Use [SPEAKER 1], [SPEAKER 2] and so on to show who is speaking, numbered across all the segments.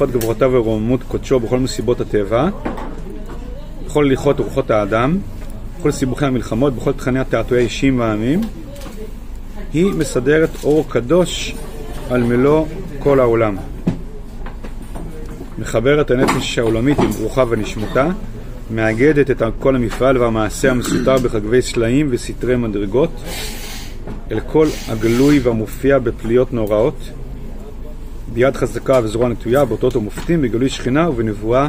[SPEAKER 1] תנופת גבורתיו ורוממות קודשו בכל מסיבות הטבע, בכל הליכות ורוחות האדם, בכל סיבוכי המלחמות, בכל תכני התעתועי האישים והעמים, היא מסדרת אור קדוש על מלוא כל העולם. מחברת הנפש העולמית עם רוחה ונשמתה, מאגדת את כל המפעל והמעשה המסותר בחגבי סלעים וסתרי מדרגות, אל כל הגלוי והמופיע בפליות נוראות, ביד חזקה וזרוע נטויה, באותות ומופתים, בגלוי שכינה ובנבואה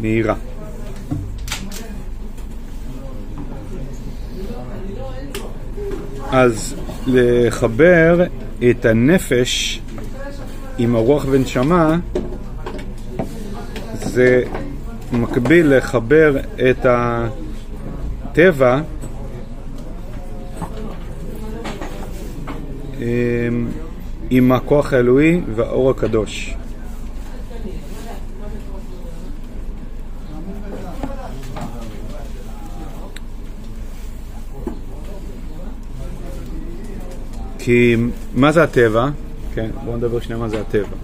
[SPEAKER 1] מהירה. אז לחבר את הנפש עם הרוח ונשמה זה מקביל לחבר את הטבע אמ, עם הכוח האלוהי והאור הקדוש. כי מה זה הטבע? כן, בואו נדבר שנייה מה זה הטבע.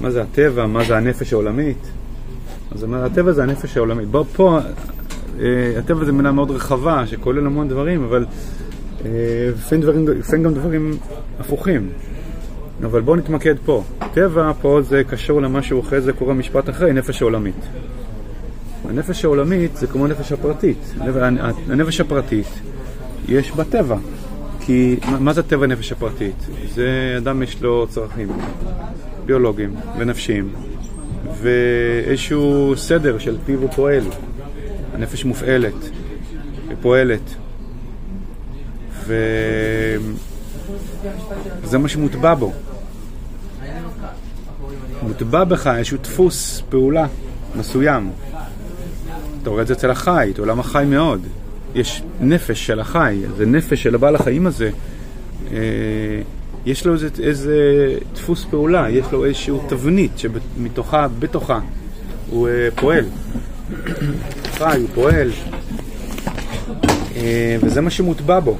[SPEAKER 1] מה זה הטבע? מה זה הנפש העולמית? אז הטבע זה הנפש העולמית. בוא, פה, אה, הטבע זה מילה מאוד רחבה, שכולל המון דברים, אבל אה, לפעמים גם דברים הפוכים. אבל בואו נתמקד פה. טבע פה זה קשור למשהו אחרי זה קורה משפט אחרי, נפש העולמית. הנפש העולמית זה כמו הנפש הפרטית. הנפש הפרטית יש בה טבע. כי מה זה טבע הנפש הפרטית? זה אדם יש לו צרכים ביולוגיים ונפשיים ואיזשהו סדר של פיו הוא פועל. הנפש מופעלת ופועלת וזה מה שמוטבע בו. מוטבע בך איזשהו דפוס פעולה מסוים. אתה רואה את זה אצל החי, את עולם החי מאוד. יש נפש של החי, זה נפש של הבעל החיים הזה. אה, יש לו איזה, איזה דפוס פעולה, יש לו איזושהי תבנית שמתוכה, בתוכה, הוא אה, פועל. חי, הוא פועל. אה, וזה מה שמוטבע בו.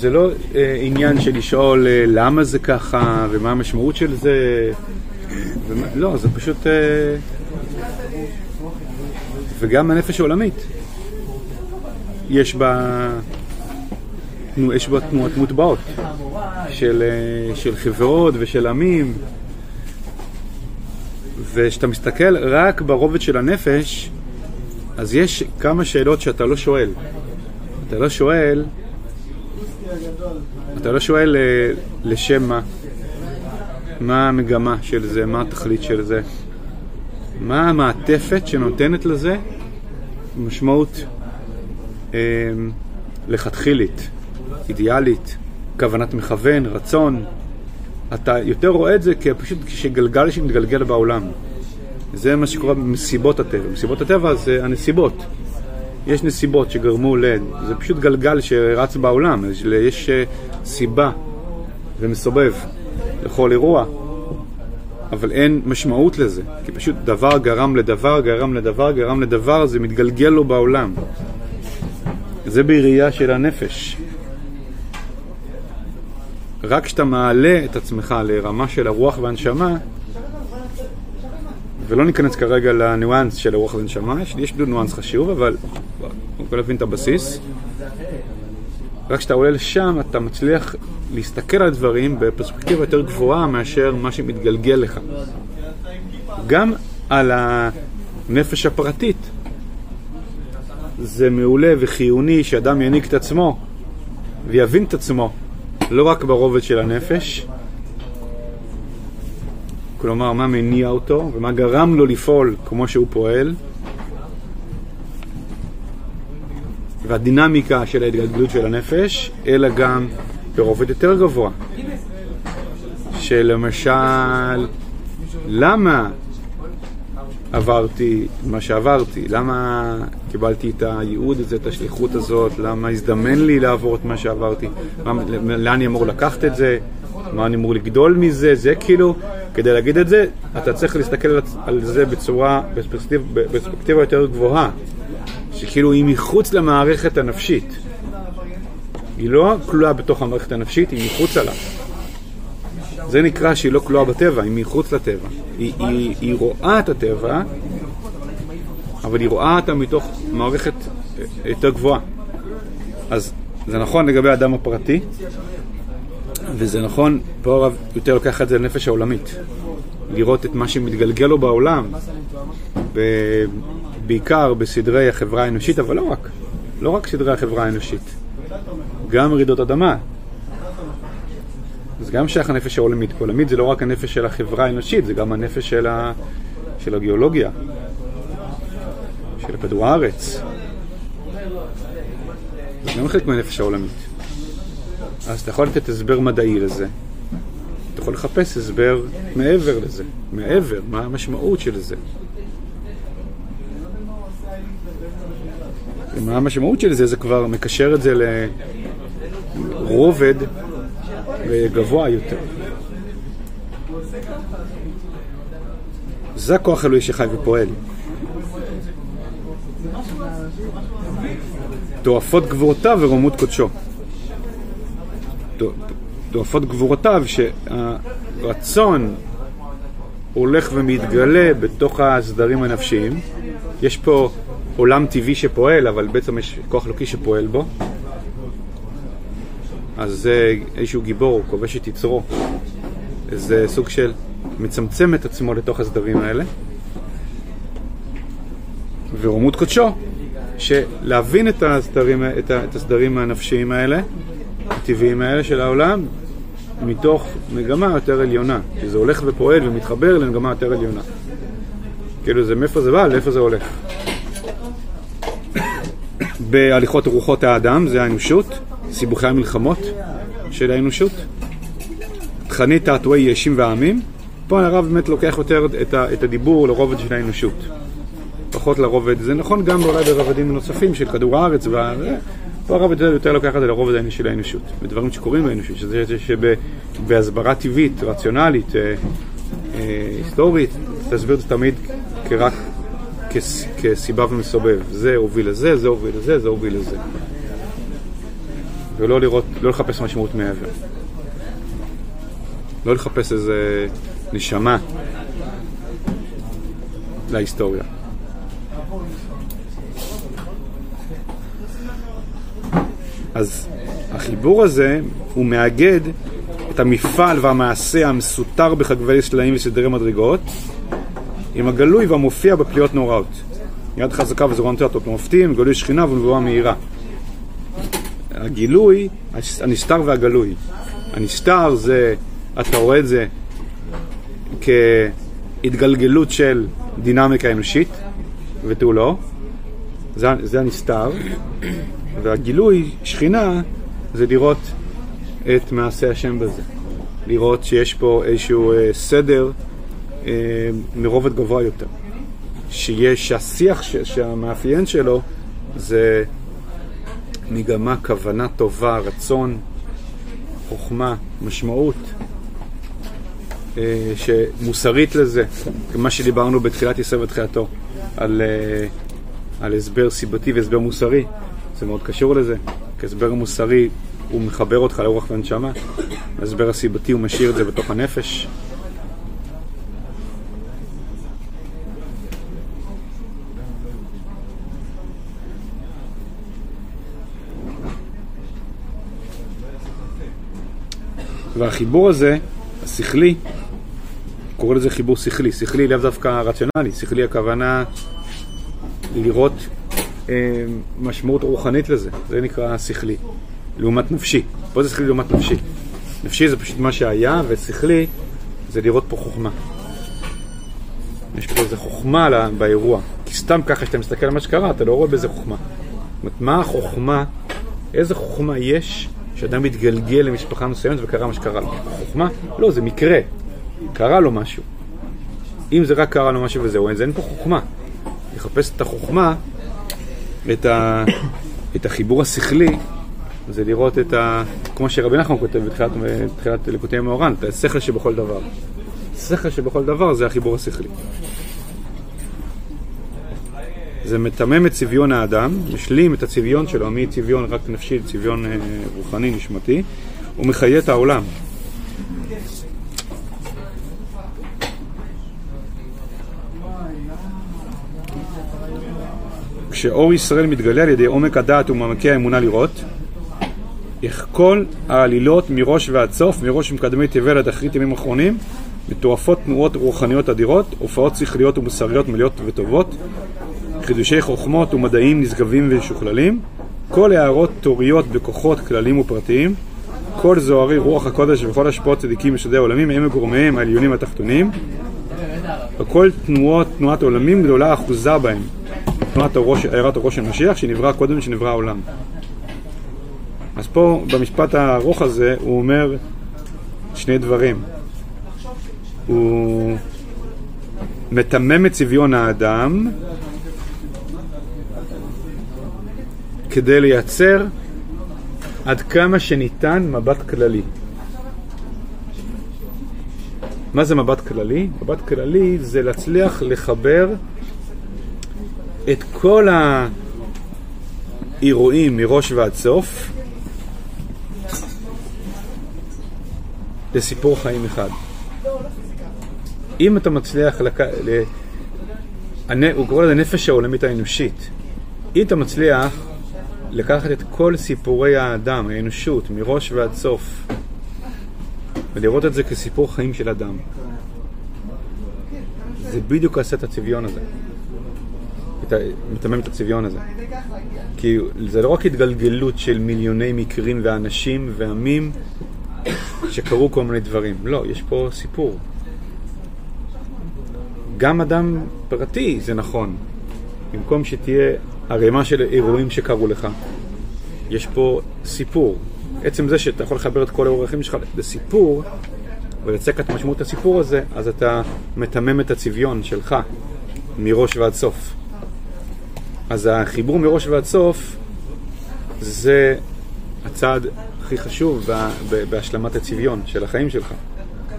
[SPEAKER 1] זה לא אה, עניין של לשאול אה, למה זה ככה ומה המשמעות של זה. ומה, לא, זה פשוט... אה, וגם הנפש העולמית. יש בה, יש בה תנועות מוטבעות של, אה, של חברות ושל עמים. וכשאתה מסתכל רק ברובד של הנפש, אז יש כמה שאלות שאתה לא שואל. אתה לא שואל אתה לא שואל אה, לשם מה, מה המגמה של זה, מה התכלית של זה, מה המעטפת שנותנת לזה משמעות אה, לכתחילית, אידיאלית, כוונת מכוון, רצון. אתה יותר רואה את זה כפשוט כשגלגל שמתגלגל בעולם. זה מה שקורה במסיבות הטבע. מסיבות הטבע זה הנסיבות. יש נסיבות שגרמו ל... זה פשוט גלגל שרץ בעולם, יש אה, סיבה ומסובב לכל אירוע, אבל אין משמעות לזה, כי פשוט דבר גרם לדבר, גרם לדבר, גרם לדבר, זה מתגלגל לו בעולם. זה בראייה של הנפש. רק כשאתה מעלה את עצמך לרמה של הרוח והנשמה, ולא ניכנס כרגע לניואנס של הרוח והנשמה, יש, יש ניואנס חשוב, אבל בוא נבין את הבסיס. רק כשאתה עולה לשם, אתה מצליח להסתכל על דברים בפרספקטיבה יותר גבוהה מאשר מה שמתגלגל לך. גם על הנפש הפרטית. זה מעולה וחיוני שאדם ינהיג את עצמו ויבין את עצמו, לא רק ברובד של הנפש, כלומר מה מניע אותו ומה גרם לו לפעול כמו שהוא פועל, והדינמיקה של ההתגלגלות של הנפש, אלא גם ברובד יותר גבוה. שלמשל, למה עברתי מה שעברתי? למה קיבלתי את הייעוד הזה, את השליחות הזאת? למה הזדמן לי לעבור את מה שעברתי? לאן אני אמור לקחת את זה? מה אני אמור לגדול מזה? זה כאילו, כדי להגיד את זה, אתה צריך להסתכל על זה בצורה, בפרספקטיבה יותר גבוהה. שכאילו היא מחוץ למערכת הנפשית. היא לא כלואה בתוך המערכת הנפשית, היא מחוץ לה. זה נקרא שהיא לא כלואה בטבע, היא מחוץ לטבע. היא, היא, היא רואה את הטבע, אבל היא רואה אותה מתוך מערכת יותר גבוהה. אז זה נכון לגבי האדם הפרטי, וזה נכון, פה הרב יותר לוקח את זה לנפש העולמית. לראות את מה שמתגלגל לו בעולם, ב- בעיקר בסדרי החברה האנושית, אבל לא רק, לא רק סדרי החברה האנושית, גם רעידות אדמה. זה גם שייך לנפש העולמית. עולמית זה לא רק הנפש של החברה האנושית, זה גם הנפש של, ה... של הגיאולוגיה, של כדור הארץ. זה גם חלק מהנפש העולמית. אז אתה יכול לתת הסבר מדעי לזה, אתה יכול לחפש הסבר מעבר לזה, מעבר, מה המשמעות של זה. מה המשמעות של זה, זה כבר מקשר את זה לרובד גבוה יותר. זה הכוח אלוהי שחי ופועל. תועפות גבורותיו ורוממות קודשו. תועפות גבורותיו שהרצון הולך ומתגלה בתוך הסדרים הנפשיים. יש פה עולם טבעי שפועל, אבל בעצם יש כוח אלוקי שפועל בו. אז זה איזשהו גיבור, הוא כובש את יצרו. זה סוג של מצמצם את עצמו לתוך הסדרים האלה. ורומות קודשו, שלהבין את הסדרים, את הסדרים הנפשיים האלה, הטבעיים האלה של העולם, מתוך מגמה יותר עליונה. כי זה הולך ופועל ומתחבר למגמה יותר עליונה. כאילו זה מאיפה זה בא, לאיפה זה הולך. בהליכות רוחות האדם, זה האנושות, סיבוכי המלחמות של האנושות. תכנית תעתועי ישים ועמים. פה הרב באמת לוקח יותר את, את הדיבור לרובד של האנושות. פחות לרובד, זה נכון גם אולי ברבדים נוספים של כדור הארץ, וה... פה הרב יותר, לוקח את זה לרובד של האנושות, בדברים שקורים באנושות, שזה שבהסברה טבעית, רציונלית, אה, אה, היסטורית, תסביר את זה תמיד כרק כס, כסיבה ומסובב. זה הוביל לזה, זה הוביל לזה, זה הוביל לזה. ולא לראות, לא לחפש משמעות מעבר. לא לחפש איזה נשמה להיסטוריה. אז החיבור הזה הוא מאגד את המפעל והמעשה המסותר בחגבי סלעים וסדרי מדרגות עם הגלוי והמופיע בפליאות נוראות. יד חזקה וזרוען תיאטות מופתים, גלוי שכינה ונבואה מהירה. הגילוי, הנסתר והגלוי. הנסתר זה, אתה רואה את זה כהתגלגלות של דינמיקה אנושית ותו לא. זה, זה הנסתר. והגילוי, שכינה, זה לראות את מעשה השם בזה. לראות שיש פה איזשהו אה, סדר אה, מרובד גבוה יותר. שיש, שהשיח ש, שהמאפיין שלו זה מגמה, כוונה טובה, רצון, חוכמה, משמעות, אה, שמוסרית לזה, מה שדיברנו בתחילת ישראל ותחילתו, על, אה, על הסבר סיבתי והסבר מוסרי. זה מאוד קשור לזה, כי הסבר מוסרי הוא מחבר אותך לאורח והנשמה, ההסבר הסיבתי הוא משאיר את זה בתוך הנפש. והחיבור הזה, השכלי, קורא לזה חיבור שכלי, שכלי לאו דווקא רציונלי, שכלי הכוונה לראות משמעות רוחנית לזה, זה נקרא שכלי, לעומת נפשי. פה זה שכלי לעומת נפשי. נפשי זה פשוט מה שהיה, ושכלי זה לראות פה חוכמה. יש פה איזה חוכמה באירוע. כי סתם ככה שאתה מסתכל על מה שקרה, אתה לא רואה בזה חוכמה. זאת אומרת, מה החוכמה, איזה חוכמה יש שאדם מתגלגל למשפחה מסוימת וקרה מה שקרה לו? חוכמה? לא, זה מקרה. קרה לו משהו. אם זה רק קרה לו משהו וזהו, אז אין פה חוכמה. לחפש את החוכמה את, ה, את החיבור השכלי זה לראות את ה... כמו שרבי נחמן כותב בתחילת, בתחילת לקוטי מאורן, את השכל שבכל דבר. השכל שבכל דבר זה החיבור השכלי. זה מתמם את צביון האדם, משלים את הצביון שלו מצביון רק נפשי לצביון אה, רוחני נשמתי, ומחיה את העולם. כשאור ישראל מתגלה על ידי עומק הדעת ומעמקי האמונה לראות, איך כל העלילות מראש ועד סוף, מראש מקדמי תבל עד אחרית ימים אחרונים, מטורפות תנועות רוחניות אדירות, הופעות שכליות ומוסריות מלאות וטובות, חידושי חוכמות ומדעים נשגבים ומשוכללים, כל הערות תוריות בכוחות כלליים ופרטיים, כל זוהרי רוח הקודש וכל השפעות צדיקים ושדי העולמים הם מגורמיהם העליונים והתחתונים, וכל תנועות, תנועת עולמים גדולה אחוזה בהם, הערת הראש של משיח שנברא קודם משנברא העולם. אז פה במשפט הארוך הזה הוא אומר שני דברים. הוא מטמם את צביון האדם כדי לייצר עד כמה שניתן מבט כללי. מה זה מבט כללי? מבט כללי זה להצליח לחבר את כל האירועים מראש ועד סוף לסיפור חיים אחד. אם אתה מצליח, לק... ל... הוא קורא לזה נפש העולמית האנושית. אם אתה מצליח לקחת את כל סיפורי האדם, האנושות, מראש ועד סוף, ולראות את זה כסיפור חיים של אדם, זה בדיוק עושה את הצביון הזה. מתמם את הצביון הזה. כי זה לא רק התגלגלות של מיליוני מקרים ואנשים ועמים שקרו כל מיני דברים. לא, יש פה סיפור. גם אדם פרטי זה נכון. במקום שתהיה ערימה של אירועים שקרו לך, יש פה סיפור. עצם זה שאתה יכול לחבר את כל האורחים שלך לסיפור, ולצק את משמעות הסיפור הזה, אז אתה מתמם את הצביון שלך מראש ועד סוף. אז החיבור מראש ועד סוף זה הצעד הכי חשוב בהשלמת הצביון של החיים שלך.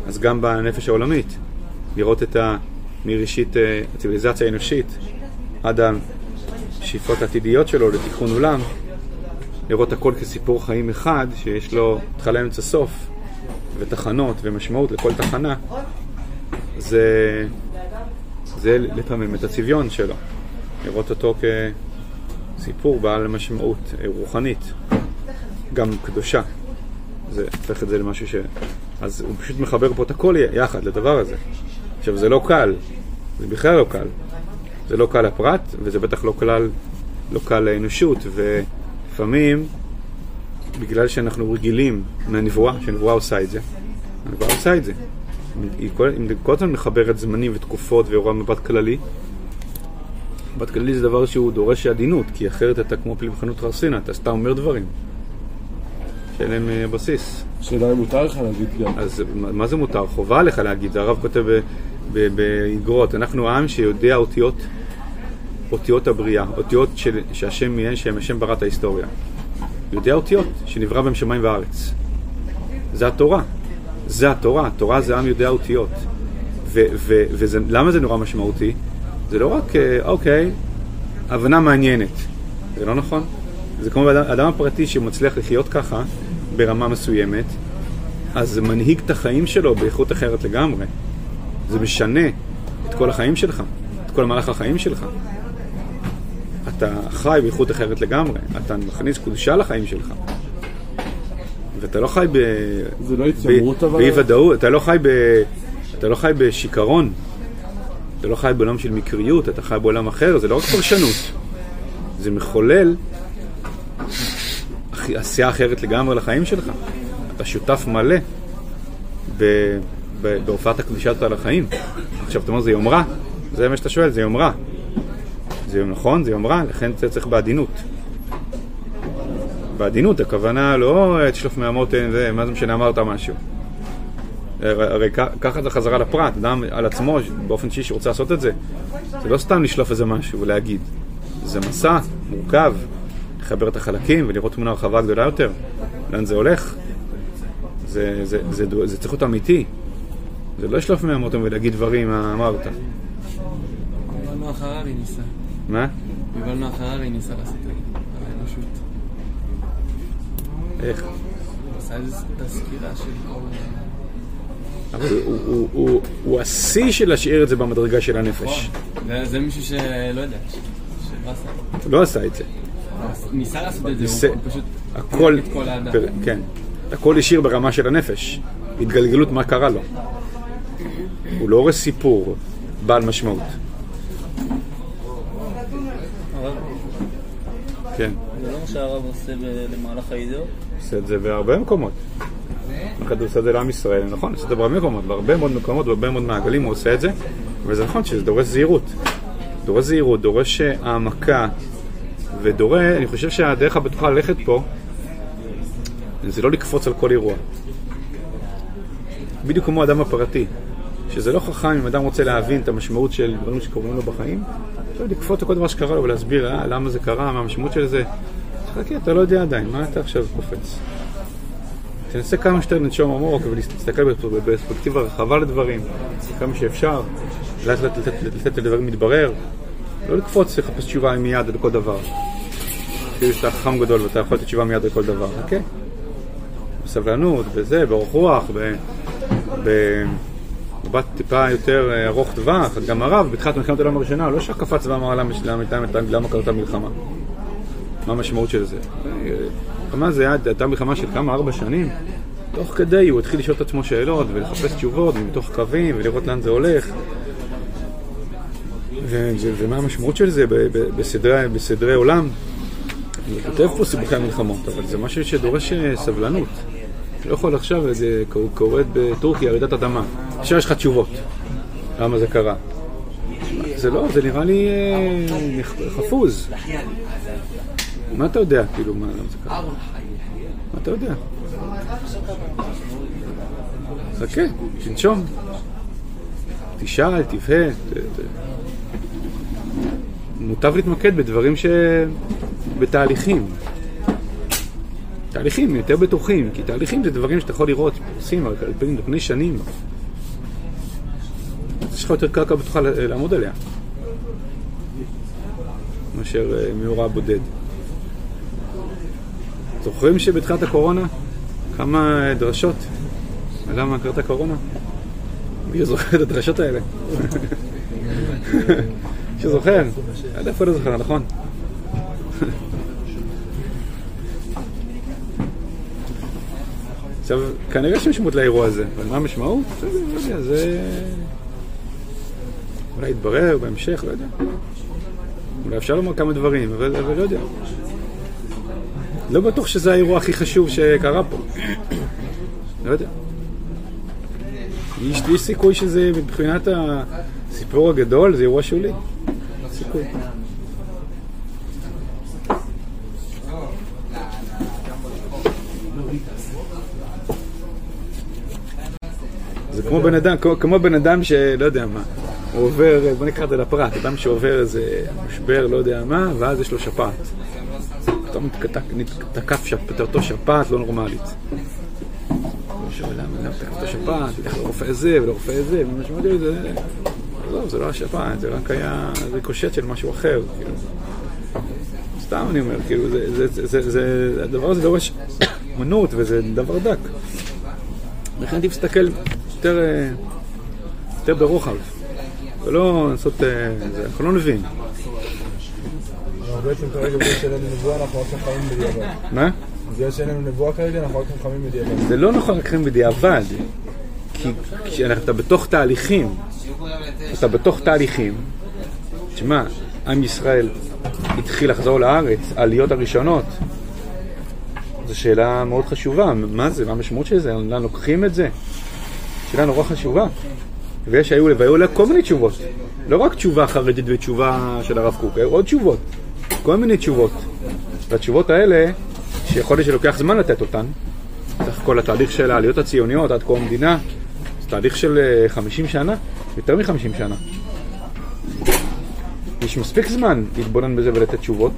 [SPEAKER 1] אז גם בנפש העולמית, לראות את ה... מראשית אה, הציוויליזציה האנושית עד השאיפות העתידיות שלו לתיקון עולם, לראות הכל כסיפור חיים אחד שיש לו התחלה אמצע סוף ותחנות ומשמעות לכל תחנה, זה, זה לפעמים את הצביון שלו, לראות אותו כסיפור בעל משמעות אה, רוחנית, גם קדושה. זה הופך את זה למשהו ש... אז הוא פשוט מחבר פה את הכל יחד לדבר הזה. עכשיו, זה לא קל, זה בכלל לא קל. זה לא קל לפרט, וזה בטח לא קל, לא קל לאנושות, ולפעמים, בגלל שאנחנו רגילים מהנבואה, שהנבואה עושה את זה, הנבואה עושה את זה. היא כל הזמן מחברת זמנים ותקופות ואירוע מבט כללי. מבט כללי זה דבר שהוא דורש עדינות, כי אחרת אתה כמו פלמחנות חרסינה, אתה סתם אומר דברים. שאין להם אה, בסיס.
[SPEAKER 2] השאלה אם מותר לך להגיד גם.
[SPEAKER 1] אז מה זה מותר? חובה עליך להגיד, זה הרב כותב באגרות. אנחנו עם שיודע אותיות, אותיות הבריאה, אותיות של, שהשם מיהן, שהם השם ברא את ההיסטוריה. יודע אותיות, שנברא בהם שמיים וארץ. זה התורה. זה התורה, התורה זה עם יודע אותיות. ולמה זה נורא משמעותי? זה לא רק, אה, אוקיי, הבנה מעניינת. זה לא נכון. זה כמו אדם הפרטי שמצליח לחיות ככה ברמה מסוימת, אז זה מנהיג את החיים שלו באיכות אחרת לגמרי. זה משנה את כל החיים שלך, את כל מהלך החיים שלך. אתה חי באיכות אחרת לגמרי, אתה מכניס קדושה לחיים שלך. ואתה לא חי ב...
[SPEAKER 2] זה לא התיימרות אבל...
[SPEAKER 1] באי ודאות, אתה לא חי ב... אתה לא חי בשיכרון. אתה לא חי בעולם של מקריות, אתה חי בעולם אחר, זה לא רק פרשנות. זה מחולל עשייה אחרת לגמרי לחיים שלך. אתה שותף מלא. בהופעת הקדושה על החיים. עכשיו אתה אומר, זה יומרה? זה מה שאתה שואל, זה יומרה. זה נכון, זה יומרה, לכן זה צריך בעדינות. בעדינות, הכוונה לא תשלוף מהמותן, מה זה משנה, אמרת משהו. הרי ככה זה חזרה לפרט, אדם על עצמו, באופן אישי שרוצה לעשות את זה, זה לא סתם לשלוף איזה משהו ולהגיד. זה מסע מורכב, לחבר את החלקים ולראות תמונה רחבה גדולה יותר. לאן זה הולך? זה, זה, זה, זה, זה צריך להיות אמיתי. זה לא לשלוף מהמוטום ולהגיד דברים מה אמרת.
[SPEAKER 3] יובל נוח הררי ניסה.
[SPEAKER 1] מה?
[SPEAKER 3] יובל נוח הררי ניסה לעשות על האנושות.
[SPEAKER 1] איך?
[SPEAKER 3] עשה איזה סקירה של
[SPEAKER 1] הוא, הוא, השיא של להשאיר את זה במדרגה של הנפש.
[SPEAKER 3] זה, זה מישהו שלא יודע, ש- מה עשה?
[SPEAKER 1] לא עשה את זה.
[SPEAKER 3] ניסה לעשות את זה, הוא פשוט...
[SPEAKER 1] הכל, כן, הכל השאיר ברמה של הנפש. התגלגלות מה קרה לו. הוא לא הורס סיפור בעל משמעות. כן,
[SPEAKER 4] זה לא מה שהרב עושה ב- למהלך האידאות?
[SPEAKER 1] עושה את זה בהרבה מקומות. זה לעם ישראל, נכון, עושה את זה בהרבה מקומות, בהרבה מאוד מקומות, בהרבה מאוד מעגלים הוא עושה את זה, וזה נכון שזה דורש זהירות. דורש זהירות, דורש אה, העמקה, ודורש, אני חושב שהדרך הבטוחה ללכת פה, זה לא לקפוץ על כל אירוע. בדיוק כמו האדם הפרטי, שזה לא חכם אם אדם רוצה להבין את המשמעות של דברים שקורים לו בחיים, לא לקפוץ על כל דבר שקרה לו ולהסביר אה, למה זה קרה, מה המשמעות של זה. חכה, אתה לא יודע עדיין, מה אתה עכשיו קופץ? תנסה כמה שיותר לנשום עמוק ולהסתכל בפרספקטיבה רחבה לדברים, כמה שאפשר, לאט לאט לתת- לדברים להתברר, לא לקפוץ לחפש תשובה מיד על כל דבר. כאילו שאתה חכם גדול ואתה יכול לתת תשובה מיד על כל דבר, חכה. בסבלנות, בזה, באורך רוח, במבט טיפה יותר אה, ארוך טווח, גם הרב בתחילת מלחמת העולם הראשונה, לא ישר קפץ ואמר למה, קרתה מלחמה. מה המשמעות של זה. מלחמה זה הייתה מלחמה של כמה, ארבע שנים. תוך כדי הוא התחיל לשאול את עצמו שאלות ולחפש תשובות מתוך קווים ולראות לאן זה הולך. ו- ו- ומה המשמעות של זה ב- ב- בסדרי, בסדרי עולם. הוא כותב פה סיבוכי המלחמות, אבל זה משהו שדורש אה, סבלנות. לא יכול עכשיו, זה קור- קורית בטורקיה, רעידת אדמה. עכשיו יש לך תשובות. למה זה קרה? זה לא, זה נראה לי אה, חפוז. מה אתה יודע, כאילו, מה זה קרה? מה אתה יודע? חכה, תנשום. תשאל, תבהה. מוטב להתמקד בדברים ש... בתהליכים. תהליכים יותר בטוחים, כי תהליכים זה דברים שאתה יכול לראות, עושים על על פני- על פני שנים. יש לך יותר קרקע בטוחה לעמוד עליה, מאשר אה, מאורע בודד. זוכרים שבתחילת הקורונה כמה דרשות? למה קרתה קורונה? מי זוכר את הדרשות האלה? שזוכר? עד איפה לא זוכר, נכון? עכשיו, כנראה יש משמעות לאירוע הזה, אבל מה המשמעות? לא יודע, זה... אולי יתברר בהמשך, לא יודע. אולי אפשר לומר כמה דברים, אבל לא יודע. לא בטוח שזה האירוע הכי חשוב שקרה פה. לא יודע. יש, יש סיכוי שזה מבחינת הסיפור הגדול, זה אירוע שולי. סיכוי. זה כמו בן אדם, כמו, כמו בן אדם שלא יודע מה, הוא עובר, בוא נקרא את זה לפרט, אדם שעובר איזה משבר, לא יודע מה, ואז יש לו שפעת. פתאום שפ- אותו שפעת לא נורמלית. הוא שואל למה, תקף אותו שפעת, תלך לרופא זה ולרופא זה, ומשמעות של זה, עזוב, זה לא השפעת, זה רק היה ריקושט של משהו אחר, כאילו. סתם אני אומר, כאילו, זה, הדבר הזה דורש אמנות וזה דבר דק. לכן הייתי מסתכל יותר, אה, ברוחב, ולא לעשות, אה, אנחנו לא נבין.
[SPEAKER 2] בעצם כרגע בגלל שאין לנו נבואה אנחנו רק חכמים בדיעבד.
[SPEAKER 1] מה?
[SPEAKER 2] בגלל שאין לנו נבואה כרגע אנחנו רק חכמים בדיעבד.
[SPEAKER 1] זה לא נכון רק בדיעבד, כי כשאתה בתוך תהליכים, אתה בתוך תהליכים, תשמע, עם ישראל התחיל לחזור לארץ, העליות הראשונות, זו שאלה מאוד חשובה, מה זה, מה המשמעות של זה, לאן לוקחים את זה? שאלה נורא חשובה. ויש, היו, והיו לה כל מיני תשובות, לא רק תשובה חרדית ותשובה של הרב קוק, היו עוד תשובות, כל מיני תשובות. והתשובות האלה, שיכול להיות שלוקח זמן לתת אותן, סך הכל התהליך של העליות הציוניות עד קום המדינה, זה תהליך של אה, 50 שנה, יותר מ-50 שנה. יש מספיק זמן להתבונן בזה ולתת תשובות,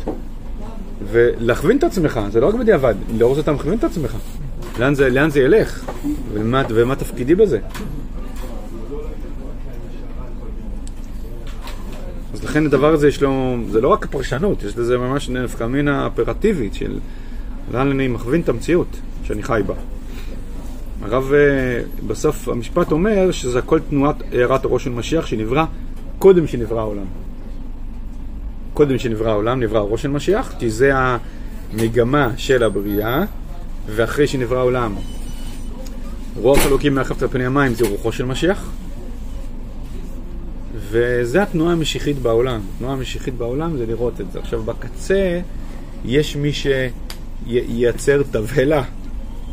[SPEAKER 1] ולהכווין את עצמך, זה לא רק בדיעבד, לאור זה אתה מכווין את עצמך. לאן זה, לאן זה ילך, ומה, ומה תפקידי בזה. לכן הדבר הזה יש לו, זה לא רק הפרשנות, יש לזה ממש נפקא מינה אופרטיבית של לאן אני מכווין את המציאות שאני חי בה. הרב אה, בסוף המשפט אומר שזה הכל תנועת הארת אורו של משיח שנברא קודם שנברא העולם. קודם שנברא העולם, נברא ראש של משיח, כי זה המגמה של הבריאה, ואחרי שנברא העולם, רוח אלוקים מרחבת על פני המים זה רוחו של משיח, וזה התנועה המשיחית בעולם. התנועה המשיחית בעולם זה לראות את זה. עכשיו, בקצה יש מי שייצר תבהלה,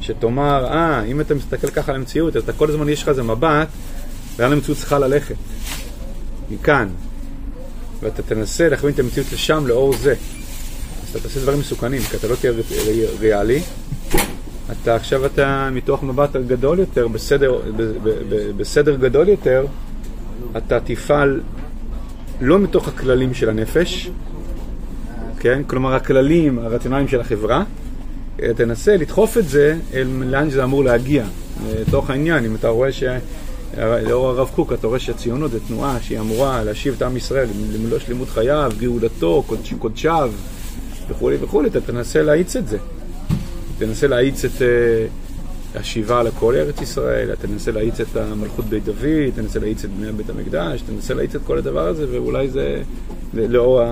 [SPEAKER 1] שתאמר, אה, אם אתה מסתכל ככה על המציאות, אז אתה כל הזמן יש לך איזה מבט, לאן המציאות צריכה ללכת. מכאן. ואתה תנסה להכווין את המציאות לשם לאור זה. אז אתה תעשה דברים מסוכנים, כי אתה לא תהיה רי- ריאלי. אתה עכשיו אתה מתוך מבט גדול יותר, בסדר, בסדר גדול יותר, אתה תפעל לא מתוך הכללים של הנפש, כן? כלומר הכללים הרציונליים של החברה, אלא תנסה לדחוף את זה אל לאן שזה אמור להגיע, לתוך העניין. אם אתה רואה ש... לאור הרב קוק, אתה רואה שהציונות זו תנועה שהיא אמורה להשיב את עם ישראל למלוא שלמות חייו, גאולתו, קודש, קודשיו וכולי וכולי, אתה תנסה להאיץ את זה. תנסה להאיץ את uh, השיבה לכל ארץ ישראל, אתה תנסה להאיץ את המלכות בית דוד, תנסה להאיץ את בני בית המקדש, תנסה להאיץ את כל הדבר הזה, ואולי זה לאור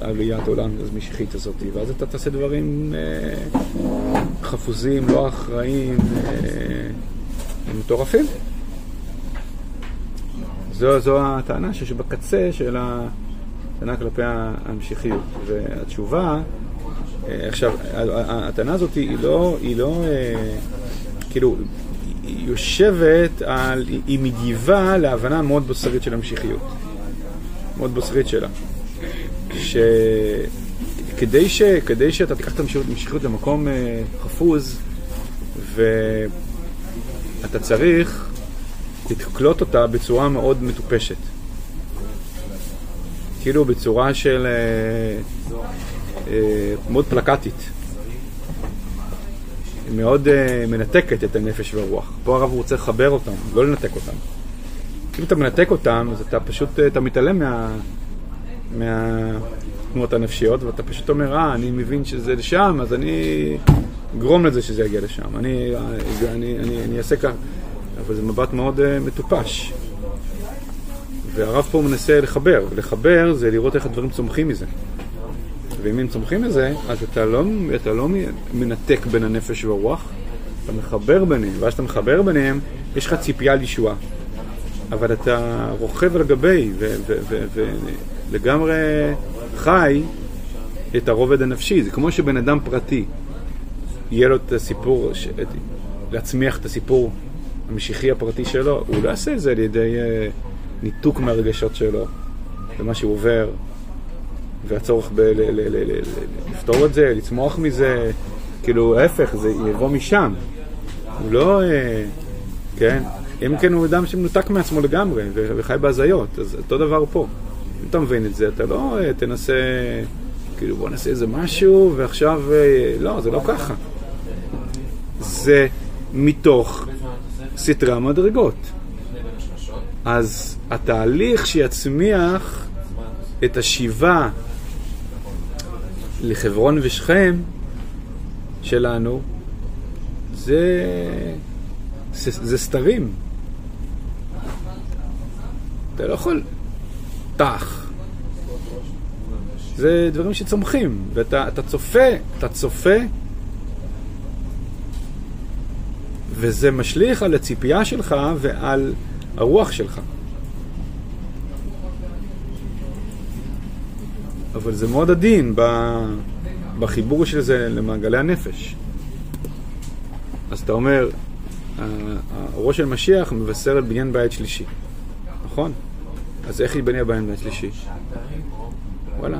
[SPEAKER 1] עליית העולם המשיחית הזאת, ואז אתה תעשה דברים uh, חפוזים, לא אחראיים, uh, מטורפים. זו, זו הטענה שיש בקצה של הטענה כלפי ההמשכיות. והתשובה, אה, עכשיו, הטענה הזאת היא לא, היא לא, אה, כאילו, היא יושבת על, היא- מגיבה להבנה מאוד בוסרית של המשיחיות. מאוד בוסרית שלה. שכדי ש, כדי שאתה תיקח את המשיחיות למקום אה, חפוז, ואתה צריך לתקלוט אותה בצורה מאוד מטופשת. כאילו בצורה של... אה, אה, מאוד פלקטית. מאוד אה, מנתקת את הנפש והרוח. פה הרב רוצה לחבר אותם, לא לנתק אותם. אם אתה מנתק אותם, אז אתה פשוט, אה, אתה מתעלם מה... מהתנועות הנפשיות, ואתה פשוט אומר, אה, אני מבין שזה לשם, אז אני אגרום לזה שזה יגיע לשם. אני, אני, אני, אני, אני אעשה כך. אבל זה מבט מאוד uh, מטופש. והרב פה מנסה לחבר, ולחבר זה לראות איך הדברים צומחים מזה. ואם הם צומחים מזה, אז אתה לא, אתה לא מנתק בין הנפש והרוח, אתה מחבר ביניהם, ואז אתה מחבר ביניהם, יש לך ציפייה לישועה. אבל אתה רוכב על גבי, ולגמרי חי את הרובד הנפשי. זה כמו שבן אדם פרטי, יהיה לו את הסיפור, ש... להצמיח את הסיפור המשיחי הפרטי שלו, הוא לא יעשה את זה על ידי uh, ניתוק מהרגשות שלו, ומה שהוא עובר, והצורך ב- ל- ל- ל- ל- לפתור את זה, לצמוח מזה, כאילו ההפך, זה יבוא משם. הוא לא, uh, כן, אם כן הוא אדם שמנותק מעצמו לגמרי ו- וחי בהזיות, אז אותו דבר פה. אם אתה מבין את זה, אתה לא uh, תנסה, כאילו בוא נעשה איזה משהו, ועכשיו, uh, לא, זה לא ככה. זה מתוך סתרי המדרגות. אז התהליך שיצמיח את השיבה לחברון ושכם שלנו זה, זה, זה סתרים. אתה לא יכול תח. זה דברים שצומחים, ואתה אתה צופה, אתה צופה וזה משליך על הציפייה שלך ועל הרוח שלך. אבל זה מאוד עדין בחיבור של זה למעגלי הנפש. אז אתה אומר, הראש של משיח מבשר על בניין בית שלישי, נכון? אז איך ייבנה בניין בית שלישי? וואלה,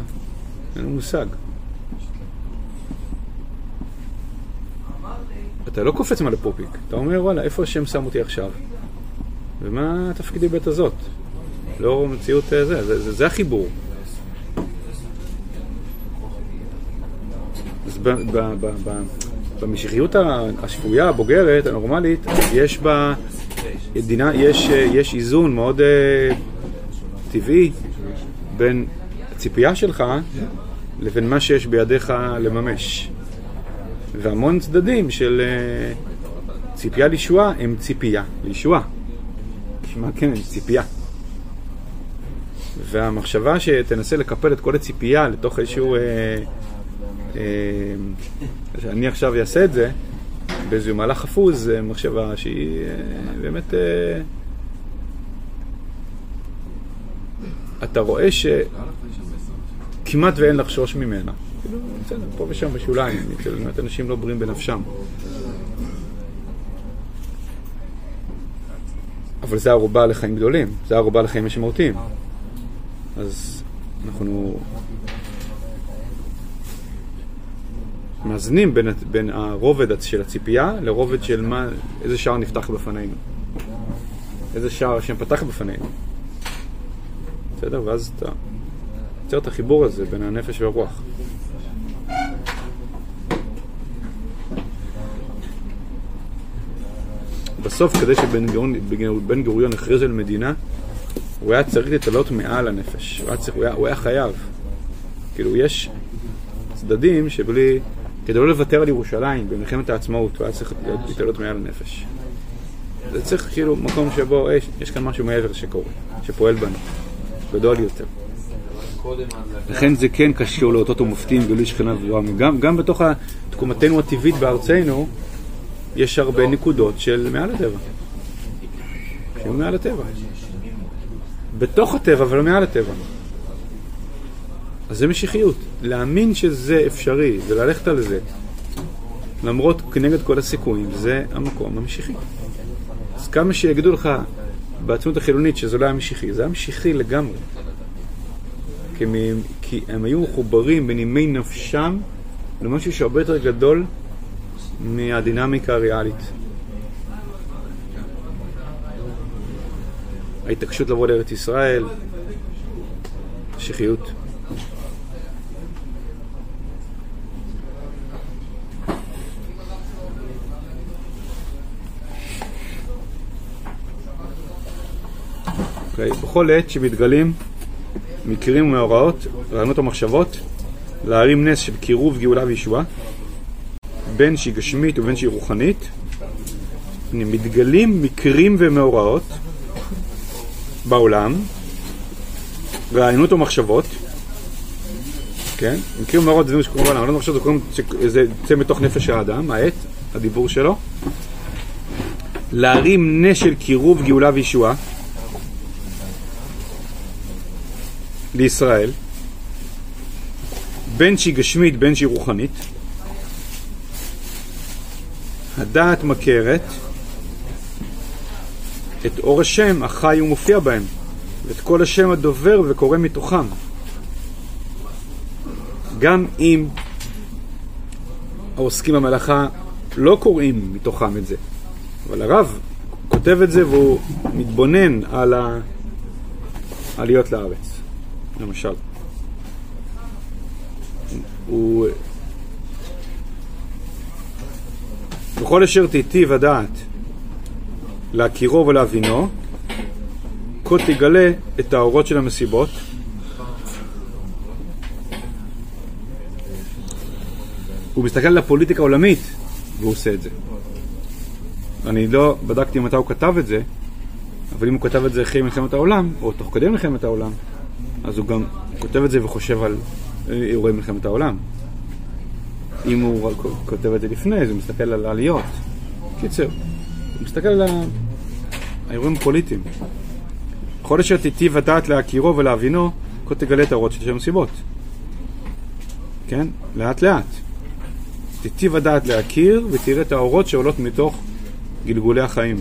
[SPEAKER 1] אין לנו מושג. אתה לא קופץ מעל הפופיק, אתה אומר וואלה, איפה השם שם אותי עכשיו? ומה תפקידי בית הזאת? לאור המציאות זה, זה, זה, זה החיבור. אז ב, ב, ב, ב, במשיחיות השפויה, הבוגרת, הנורמלית, יש בה, דינה, יש, יש איזון מאוד uh, טבעי בין הציפייה שלך לבין מה שיש בידיך לממש. והמון צדדים של uh, ציפייה לישועה הם ציפייה לישועה. נשמע כן, ציפייה. והמחשבה שתנסה לקפל את כל הציפייה לתוך איזשהו... אה, אה, שאני עכשיו אעשה את זה באיזשהו מהלך חפוז, זה מחשבה שהיא אה, באמת... אה, אתה רואה שכמעט ואין לחשוש ממנה. כאילו, בסדר, פה ושם בשוליים, אצל באמת אנשים לא בריאים בנפשם. אבל זה ערובה לחיים גדולים, זה ערובה לחיים משמעותיים. אז אנחנו מאזנים בין, בין הרובד של הציפייה לרובד של מה, איזה שער נפתח בפנינו. איזה שער השם פתח בפנינו. בסדר? ואז אתה יוצר את החיבור הזה בין הנפש והרוח. בסוף, כדי שבן גוריון, גוריון הכריז על מדינה, הוא היה צריך להתעלות מעל הנפש. הוא היה, צריך, הוא היה, הוא היה חייב. כאילו, יש צדדים שבלי... כדי לא לוותר על ירושלים במלחמת העצמאות, הוא היה צריך להתעלות מעל הנפש. זה צריך כאילו מקום שבו יש, יש כאן משהו מעבר שקורה, שפועל בנו, גדול יותר. לכן זה כן קשור לאותות ומופתים גלוי שכנה וגבוהה. גם, גם בתוך תקומתנו הטבעית בארצנו, יש הרבה נקודות של מעל הטבע. שהם מעל הטבע. בתוך הטבע, אבל לא מעל הטבע. אז זה משיחיות. להאמין שזה אפשרי וללכת על זה, למרות כנגד כל הסיכויים, זה המקום המשיחי. אז כמה שיגידו לך בעצמות החילונית שזה לא היה משיחי, זה היה משיחי לגמרי. כי, מ... כי הם היו מחוברים בנימי נפשם למשהו שהרבה יותר גדול מהדינמיקה הריאלית. ההתעקשות לבוא לארץ ישראל, משיחיות. אוקיי? בכל עת שמתגלים מקרים ומאורעות, רעיונות ומחשבות, להרים נס של קירוב, גאולה וישועה, בין שהיא גשמית ובין שהיא רוחנית, מתגלים מקרים ומאורעות בעולם, רעיונות ומחשבות, כן? מקרים ומאורעות זה מה שקורה בעולם, רעיונות ומחשבות זה יוצא מתוך נפש האדם, העט, הדיבור שלו, להרים נס של קירוב, גאולה וישועה, לישראל, בין שהיא גשמית בין שהיא רוחנית. הדעת מכרת את אור השם החי ומופיע בהם, ואת כל השם הדובר וקורא מתוכם. גם אם העוסקים במלאכה לא קוראים מתוכם את זה, אבל הרב כותב את זה והוא מתבונן על העליות לארץ. למשל. הוא... בכל אשר תיטיב הדעת להכירו ולהבינו, כה תגלה את האורות של המסיבות. הוא מסתכל על הפוליטיקה העולמית והוא עושה את זה. אני לא בדקתי מתי הוא כתב את זה, אבל אם הוא כתב את זה אחרי מלחמת העולם, או תוך כדי מלחמת העולם, אז הוא גם כותב את זה וחושב על אירועי מלחמת העולם. אם הוא כותב את זה לפני, אז הוא מסתכל על העליות. קיצר, הוא מסתכל על האירועים הפוליטיים. בכל אשר תיטיב הדעת להכירו ולהבינו, כה תגלה את האורות של שם סיבות. כן? לאט לאט. תיטיב הדעת להכיר ותראה את האורות שעולות מתוך גלגולי החיים.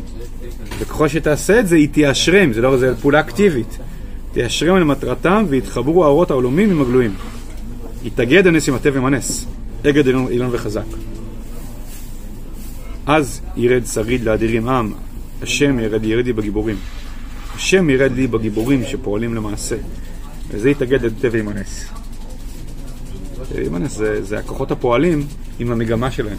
[SPEAKER 1] וככל שתעשה את זה, היא תיאשרם, זה לא, זה פעולה אקטיבית. תיישרם למטרתם ויתחברו האורות העולמים עם הגלויים. יתאגד הנס עם הטבע הנס, אגד אילון, וחזק. אז ירד שריד לאדירים עם, השם ירד ירד בגיבורים. השם ירד לי בגיבורים שפועלים למעשה, וזה יתאגד את טבע עם הנס. עם הנס זה, זה הכוחות הפועלים עם המגמה שלהם.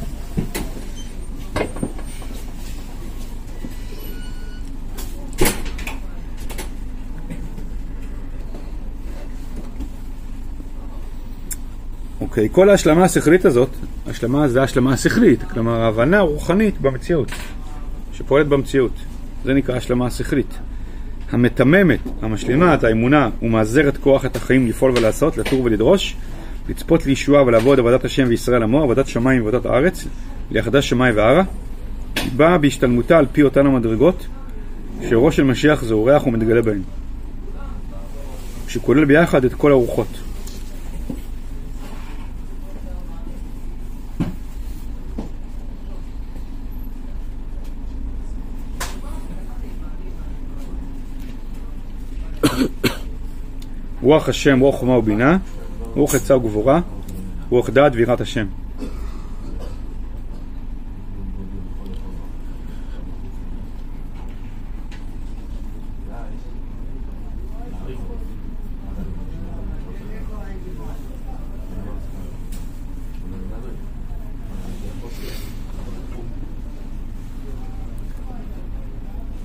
[SPEAKER 1] אוקיי, כל ההשלמה השכלית הזאת, השלמה זה השלמה השכלית, כלומר ההבנה הרוחנית במציאות, שפועלת במציאות. זה נקרא השלמה השכלית. המתממת, המשלימה את האמונה ומאזרת כוח את החיים לפעול ולעשות, לתור ולדרוש, לצפות לישועה ולעבוד עבודת השם וישראל עמו, עבודת שמיים ועבודת הארץ, ליחדה שמאי וערה, היא באה בהשתלמותה על פי אותן המדרגות, שראש של משיח זה אורח ומתגלה בהן, שכולל ביחד את כל הרוחות. רוח השם, רוח חומה ובינה, רוח עצה וגבורה, רוח דעת ויראת השם.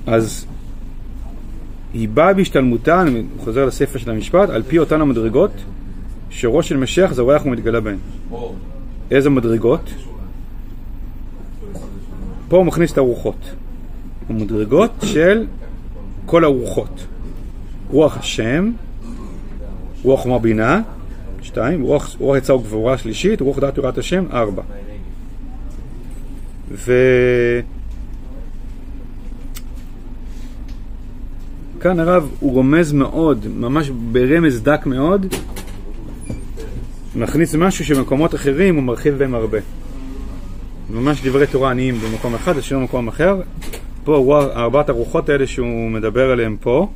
[SPEAKER 1] אז היא באה בהשתלמותה, אני חוזר לספר של המשפט, על פי אותן המדרגות שראש של משיח זורח ומתגלה בהן. איזה מדרגות? פה הוא מכניס את הרוחות. המדרגות של כל הרוחות. רוח השם, רוח חומה בינה, שתיים, רוח, רוח עצה וגבורה שלישית, רוח דעת יראת השם, ארבע. ו... כאן הרב הוא רומז מאוד, ממש ברמז דק מאוד, מכניס משהו שבמקומות אחרים הוא מרחיב בהם הרבה. ממש דברי תורה עניים במקום אחד, השאיר במקום אחר. פה ארבעת הרוחות האלה שהוא מדבר עליהם פה,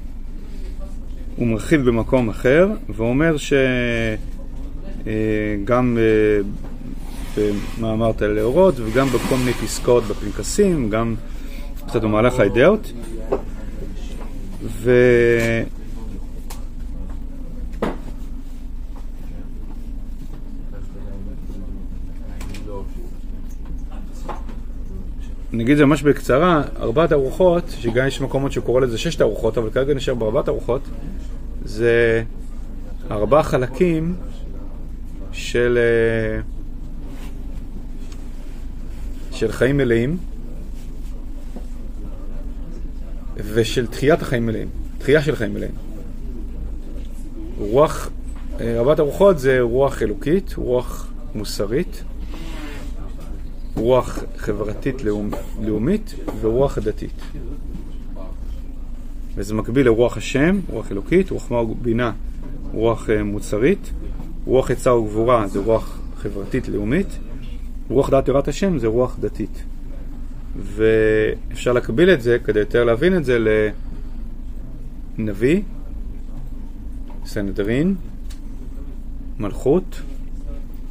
[SPEAKER 1] הוא מרחיב במקום אחר, ואומר שגם במאמר תל לאורות וגם בכל מיני פסקאות בפנקסים, גם קצת במהלך האידאות. ו... נגיד את זה ממש בקצרה, ארבעת ארוחות, שגם יש מקומות שקורא לזה ששת ארוחות, אבל כרגע נשאר בארבעת ארוחות, זה ארבעה חלקים של, אה, של חיים מלאים ושל תחיית החיים מלאים, תחייה של חיים מלאים. רוח, אה, ארבעת הרוחות זה רוח אלוקית, רוח מוסרית, רוח חברתית לאומ, לאומית ורוח דתית. וזה מקביל לרוח השם, רוח אלוקית, רוח חמה ובינה, רוח uh, מוצרית, רוח עצה וגבורה זה רוח חברתית לאומית, רוח דעת יראת השם זה רוח דתית. ואפשר להקביל את זה, כדי יותר להבין את זה, לנביא, סנהדרין, מלכות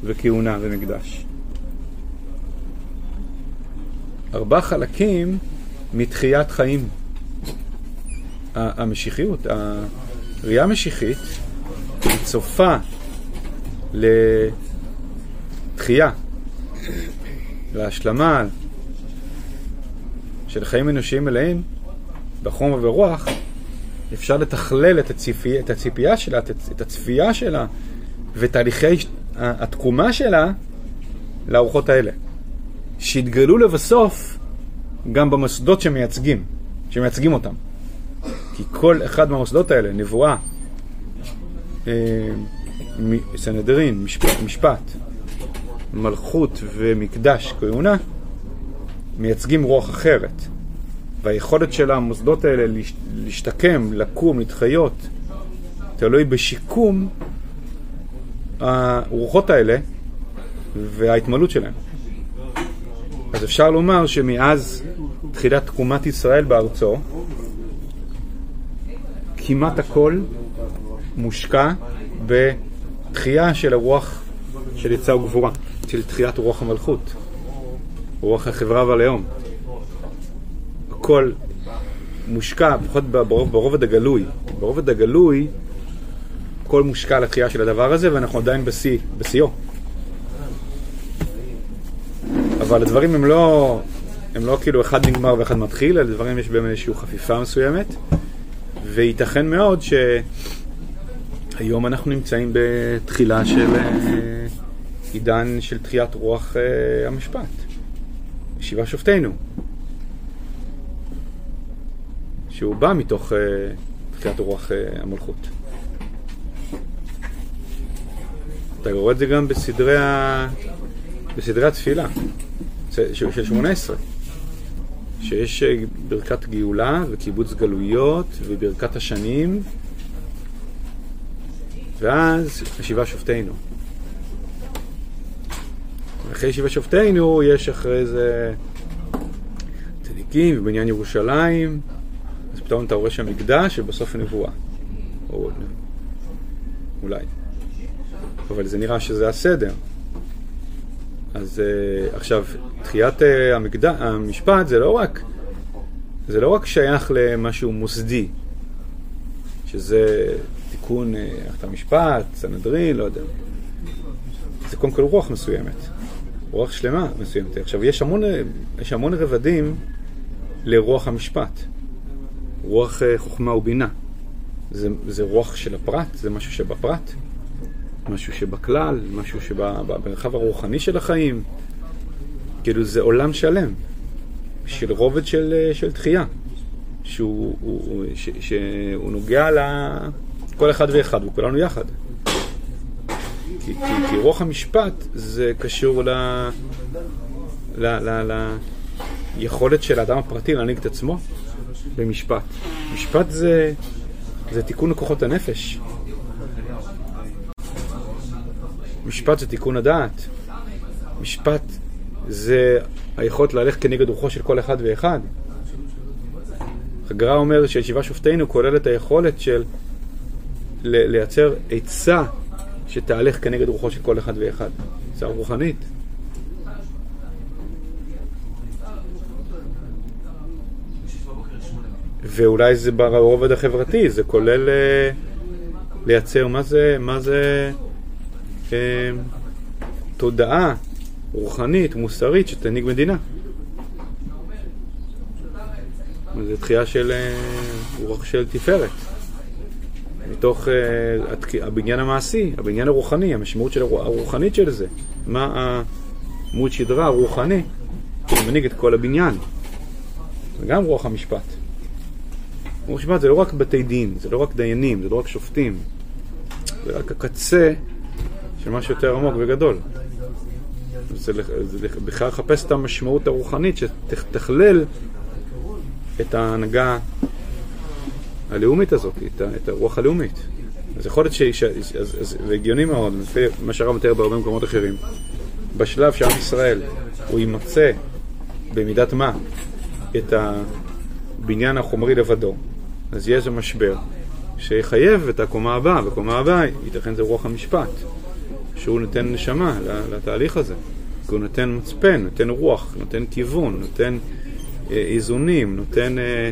[SPEAKER 1] וכהונה ומקדש. ארבעה חלקים מתחיית חיים. המשיחיות, הראייה המשיחית, היא צופה לתחייה, להשלמה של חיים אנושיים מלאים, בחום וברוח, אפשר לתכלל את, הציפי, את הציפייה שלה, את הצפייה שלה ותהליכי התקומה שלה לארוחות האלה. שיתגלו לבסוף גם במוסדות שמייצגים, שמייצגים אותם. כי כל אחד מהמוסדות האלה, נבואה, אה, סנהדרין, משפט, מלכות ומקדש, כהונה, מייצגים רוח אחרת. והיכולת של המוסדות האלה להשתקם, לקום, להתחיות, תלוי בשיקום הרוחות האלה וההתמלות שלהם. אז אפשר לומר שמאז תחילת תקומת ישראל בארצו, כמעט הכל מושקע בתחייה של הרוח של יצא וגבורה, של תחיית רוח המלכות, רוח החברה והלאום. הכל מושקע, לפחות ברוב, ברובד הגלוי. ברובד הגלוי, הכל מושקע לתחייה של הדבר הזה, ואנחנו עדיין בשיא, בשיאו. אבל הדברים הם לא, הם לא כאילו אחד נגמר ואחד מתחיל, אלא דברים יש בהם איזושהי חפיפה מסוימת, וייתכן מאוד שהיום אנחנו נמצאים בתחילה של אה, עידן של תחיית רוח אה, המשפט, שבעה שופטינו. שהוא בא מתוך אה, תחילת רוח אה, המלכות. אתה רואה את זה גם בסדרי, ה... בסדרי התפילה של שמונה עשרה, שיש אה, ברכת גאולה וקיבוץ גלויות וברכת השנים, ואז השיבה שופטינו. אחרי שיבה שופטינו יש אחרי זה צדיקים ובניין ירושלים, אז פתאום אתה רואה שם מקדש ובסוף הנבואה. או אולי. אבל זה נראה שזה הסדר. אז uh, עכשיו, תחיית uh, המקד... המשפט זה לא רק זה לא רק שייך למשהו מוסדי, שזה תיקון מערכת המשפט, סנהדרין, לא יודע. זה קודם כל רוח מסוימת, רוח שלמה מסוימת. עכשיו, יש המון, יש המון רבדים לרוח המשפט. רוח uh, חוכמה ובינה. זה, זה רוח של הפרט, זה משהו שבפרט, משהו שבכלל, משהו שבמרחב הרוחני של החיים. כאילו זה עולם שלם של רובד של, אה, של תחייה, שהוא הוא, ש, שהוא נוגע לכל אחד ואחד, וכולנו יחד. כי, כי, כי רוח המשפט זה קשור ל, ל, ל, ל, ליכולת של האדם הפרטי להנהיג את עצמו במשפט. משפט זה, זה תיקון לכוחות הנפש. משפט זה תיקון הדעת. משפט זה היכולת ללכת כנגד רוחו של כל אחד ואחד. הגר"א אומר שישיבה שופטינו כוללת היכולת של לייצר עצה שתהלך כנגד רוחו של כל אחד ואחד. עצה רוחנית. ואולי זה ברובד החברתי, זה כולל אה, לייצר, מה זה, מה זה אה, תודעה רוחנית, מוסרית, שתנהיג מדינה. זו תחייה של אה, רוח של תפארת. מתוך uh, הבניין המעשי, הבניין הרוחני, המשמעות של הרוחנית של זה. מה עמוד שדרה הרוחני שמנהיג את כל הבניין. זה גם רוח המשפט. רוח המשפט זה לא רק בתי דין, זה לא רק דיינים, זה לא רק שופטים. זה רק הקצה של משהו יותר עמוק וגדול. זה, זה בכלל לחפש את המשמעות הרוחנית שתכלל את ההנהגה הלאומית הזאת, את, את הרוח הלאומית. אז יכול להיות ש... זה הגיוני מאוד, לפי מה שהרב מתאר בהרבה מקומות אחרים. בשלב שעם ישראל הוא יימצא במידת מה את הבניין החומרי לבדו, אז יהיה איזה משבר שיחייב את הקומה הבאה, והקומה הבאה ייתכן זה רוח המשפט, שהוא נותן נשמה לתהליך הזה. כי הוא נותן מצפן, נותן רוח, נותן כיוון, נותן אה, איזונים, נותן, אה,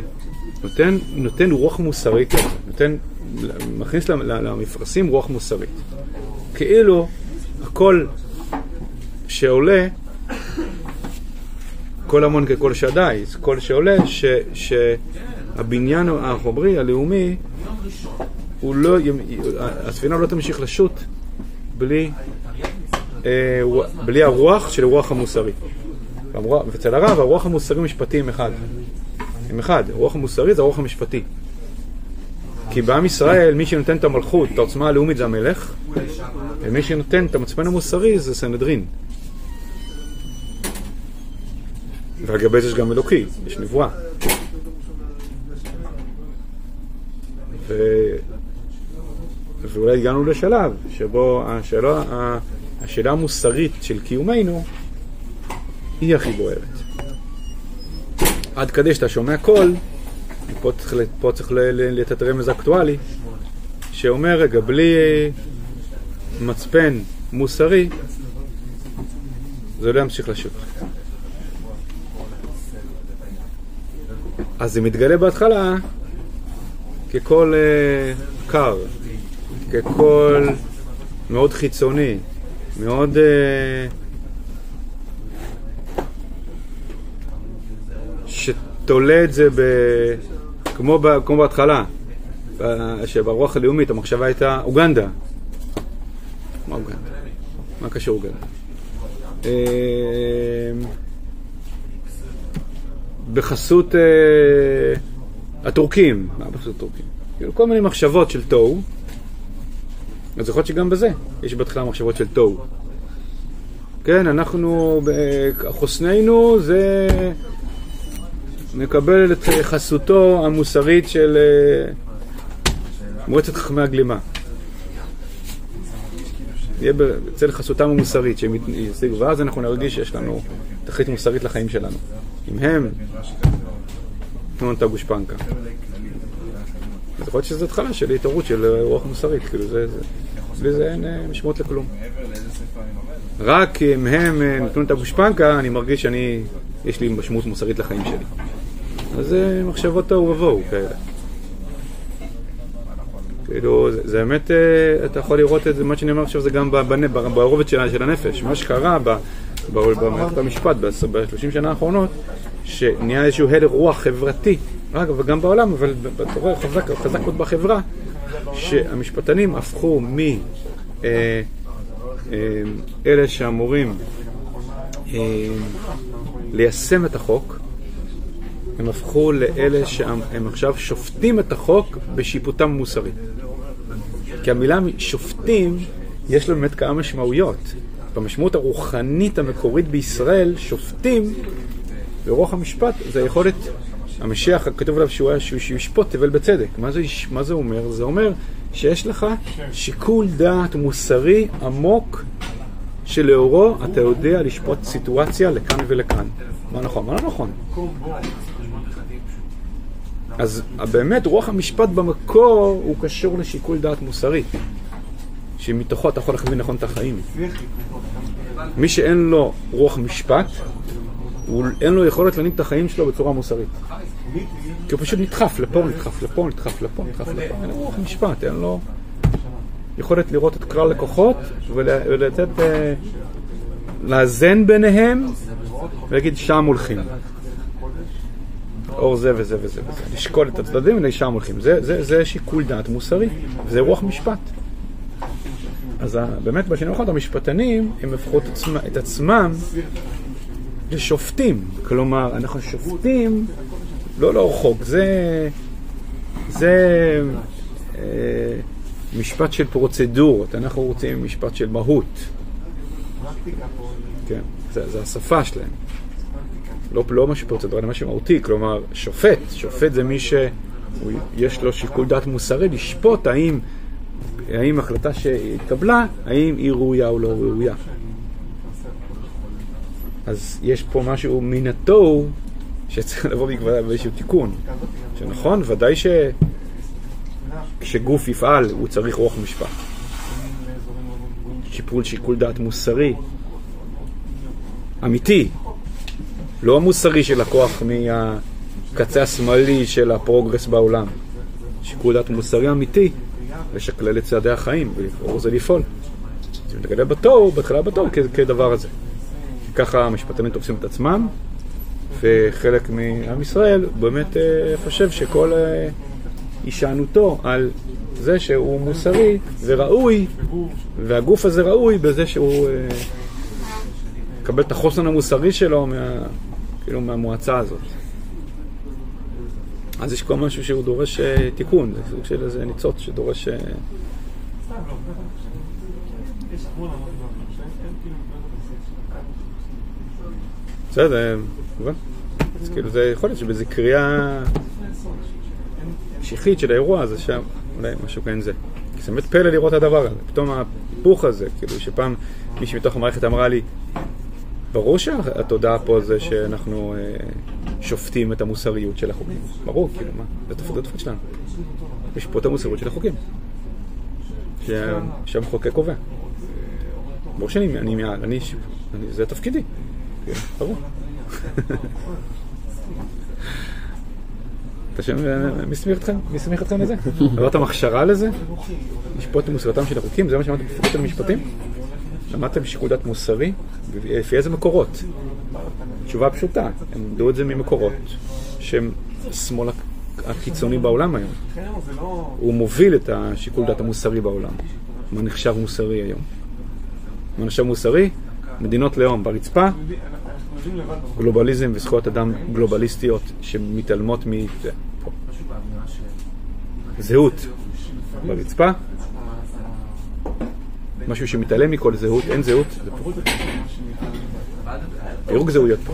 [SPEAKER 1] נותן, נותן רוח מוסרית, נותן, מכניס למפרשים רוח מוסרית. כאילו הכל שעולה, כל המון ככל שדי, כל שעולה, ש, שהבניין החומרי, הלאומי, הוא לא, הספינה לא תמשיך לשוט בלי אה, בלי הרוח של הרוח המוסרי. ואצל הרב הרוח המוסרי משפטי הם אחד. הם אחד. הרוח המוסרי זה הרוח המשפטי. כי בעם ישראל מי שנותן את המלכות, את העוצמה הלאומית זה המלך, ומי שנותן את המצפן המוסרי זה סנהדרין. ולגבי זה יש גם אלוקי, יש נבואה. ו... ואולי הגענו לשלב שבו השאלה, השאלה המוסרית של קיומנו היא הכי בוערת. עד כדי שאתה שומע קול, פה צריך, פה צריך לתת רמז אקטואלי, שאומר, רגע, בלי מצפן מוסרי, זה לא ימשיך לשוט. אז זה מתגלה בהתחלה כקול uh, קר, כקול מאוד חיצוני, מאוד... אה, שתולה את זה ב... כמו, ב... כמו בהתחלה, שברוח הלאומית המחשבה הייתה אוגנדה. מה אוגנדה? מה קשור אוגנדה? אה, בחסות, אה, הטורקים, מה פשוט הטורקים? כאילו כל מיני מחשבות של תוהו, אז יכול שגם בזה יש בהתחלה מחשבות של תוהו. כן, אנחנו, ב- חוסננו זה מקבל את חסותו המוסרית של אה, מועצת חכמי הגלימה. יהיה בצל חסותם המוסרית שהם ישיגו, ואז אנחנו נרגיש שיש לנו תכלית מוסרית לחיים שלנו. אם הם תנו לנו את הגושפנקה. אז יכול להיות שזו התחלה של התעוררות של אה, רוח מוסרית, כאילו זה, זה, בלי זה אין אה, משמעות לכלום. רק אם הם נתנו את הגושפנקה, אני מרגיש שאני, יש לי משמעות מוסרית לחיים שלי. אז זה מחשבות תוהו ובוהו כאלה. כאילו, זה, זה באמת, אה, אתה יכול לראות את זה, מה שאני אומר עכשיו זה גם ברובד של, של הנפש. מה שקרה במערכת המשפט ב-30 שנה האחרונות, שנהיה איזשהו הלך רוח חברתי, אגב, וגם בעולם, אבל אתה רואה חזק, חזק מאוד בחברה, שהמשפטנים הפכו מ... אה, אה, אלה שאמורים אה, ליישם את החוק, הם הפכו לאלה שהם הם עכשיו שופטים את החוק בשיפוטם המוסרי. כי המילה שופטים, יש לה באמת כמה משמעויות. במשמעות הרוחנית המקורית בישראל, שופטים, ברוח המשפט, זה היכולת, המשיח, כתוב עליו שהוא, שהוא, שהוא ישפוט תבל בצדק. מה זה, מה זה אומר? זה אומר שיש לך שיקול דעת מוסרי עמוק שלאורו אתה יודע לשפוט סיטואציה לכאן ולכאן. מה נכון, מה לא נכון. אז באמת רוח המשפט במקור הוא קשור לשיקול דעת מוסרי, שמתוכו אתה יכול להכווין נכון את החיים. מי שאין לו רוח משפט, אין לו יכולת להנהיג את החיים שלו בצורה מוסרית. כי הוא פשוט נדחף לפה, נדחף לפה, נדחף לפה, נדחף לפה. אין לו רוח משפט, אין לו יכולת לראות את כלל הכוחות ול- ולתת, אה, לאזן ביניהם ולהגיד שם הולכים. אור זה וזה וזה וזה. לשקול את הצדדים ולשם הולכים. זה, זה, זה שיקול דעת מוסרי, וזה רוח משפט. אז באמת בשנים האחרונות המשפטנים, הם הפכו את, עצמם, את עצמם לשופטים. כלומר, אנחנו שופטים לא לאור חוק, זה, זה אה, משפט של פרוצדורות, אנחנו רוצים משפט של מהות. כן, זה, זה השפה שלהם. לא, לא משהו פרוצדורלי, אלא משהו מהותי, כלומר, שופט, שופט זה מי שיש לו שיקול דעת מוסרי לשפוט האם, האם החלטה שהתקבלה, האם היא ראויה או לא ראויה. אז יש פה משהו מן התוהו שצריך לבוא בעקבות באיזשהו תיקון. שנכון, ודאי ש... כשגוף יפעל הוא צריך רוח משפט. שיפול שיקול דעת מוסרי, אמיתי, לא המוסרי של לקוח מהקצה השמאלי של הפרוגרס בעולם. שיקול דעת מוסרי אמיתי, לשקלל את צעדי החיים, ולבחור זה לפעול. זה מתגלה בתור, בהתחלה בתור, כ- כדבר הזה. ככה המשפטנים תופסים את עצמם, וחלק מעם ישראל באמת אה, חושב שכל אה, הישענותו על זה שהוא מוסרי וראוי, והגוף הזה ראוי בזה שהוא אה, מקבל את החוסן המוסרי שלו מה, כאילו מהמועצה הזאת. אז יש כל משהו שהוא דורש אה, תיקון, זה סוג של איזה ניצוץ שדורש... אה, בסדר, מובן. אז כאילו זה יכול להיות שבאיזה קריאה משיחית של האירוע הזה שם, אולי משהו כאין זה. כי זה באמת פלא לראות את הדבר הזה, פתאום ההיפוך הזה, כאילו שפעם מישהי מתוך המערכת אמרה לי, ברור שהתודעה פה זה שאנחנו אה, שופטים את המוסריות של החוקים. ברור, כאילו, מה? זה תפקיד התפקיד שלנו. יש פה את המוסריות של החוקים. שה- שהמחוקק קובע. ברור שאני, אני, אני, אני, זה תפקידי. כאילו, ברור. אתה שם, מי הסמיך אתכם? מי הסמיך אתכם לזה? עברתם הכשרה לזה? לשפוט את מוסריותם של החוקים? זה מה שאמרתם בפקולטה למשפטים? למדתם שיקול דעת מוסרי? לפי איזה מקורות? תשובה פשוטה, הם למדו את זה ממקורות שהם השמאל הקיצוני בעולם היום. הוא מוביל את השיקול דעת המוסרי בעולם. מה נחשב מוסרי היום? מה נחשב מוסרי? מדינות לאום ברצפה, גלובליזם וזכויות אדם גלובליסטיות שמתעלמות מ... זה, פה. זהות ברצפה, משהו שמתעלם מכל זהות, אין זהות. פירוק זהויות פה.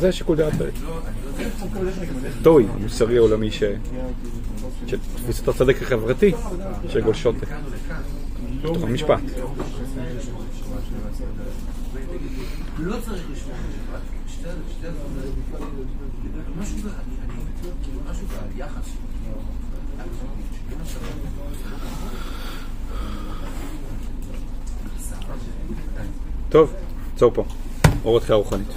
[SPEAKER 1] זה שיקול דעת. טוי, המוסרי העולמי ש... של תפיסת הצדק החברתי שגולשות בתוך המשפט.
[SPEAKER 5] לא צריך לשמוע משפט, שתי אני- משהו ביחס.
[SPEAKER 1] טוב, עצור פה. אורות קריאה רוחנית.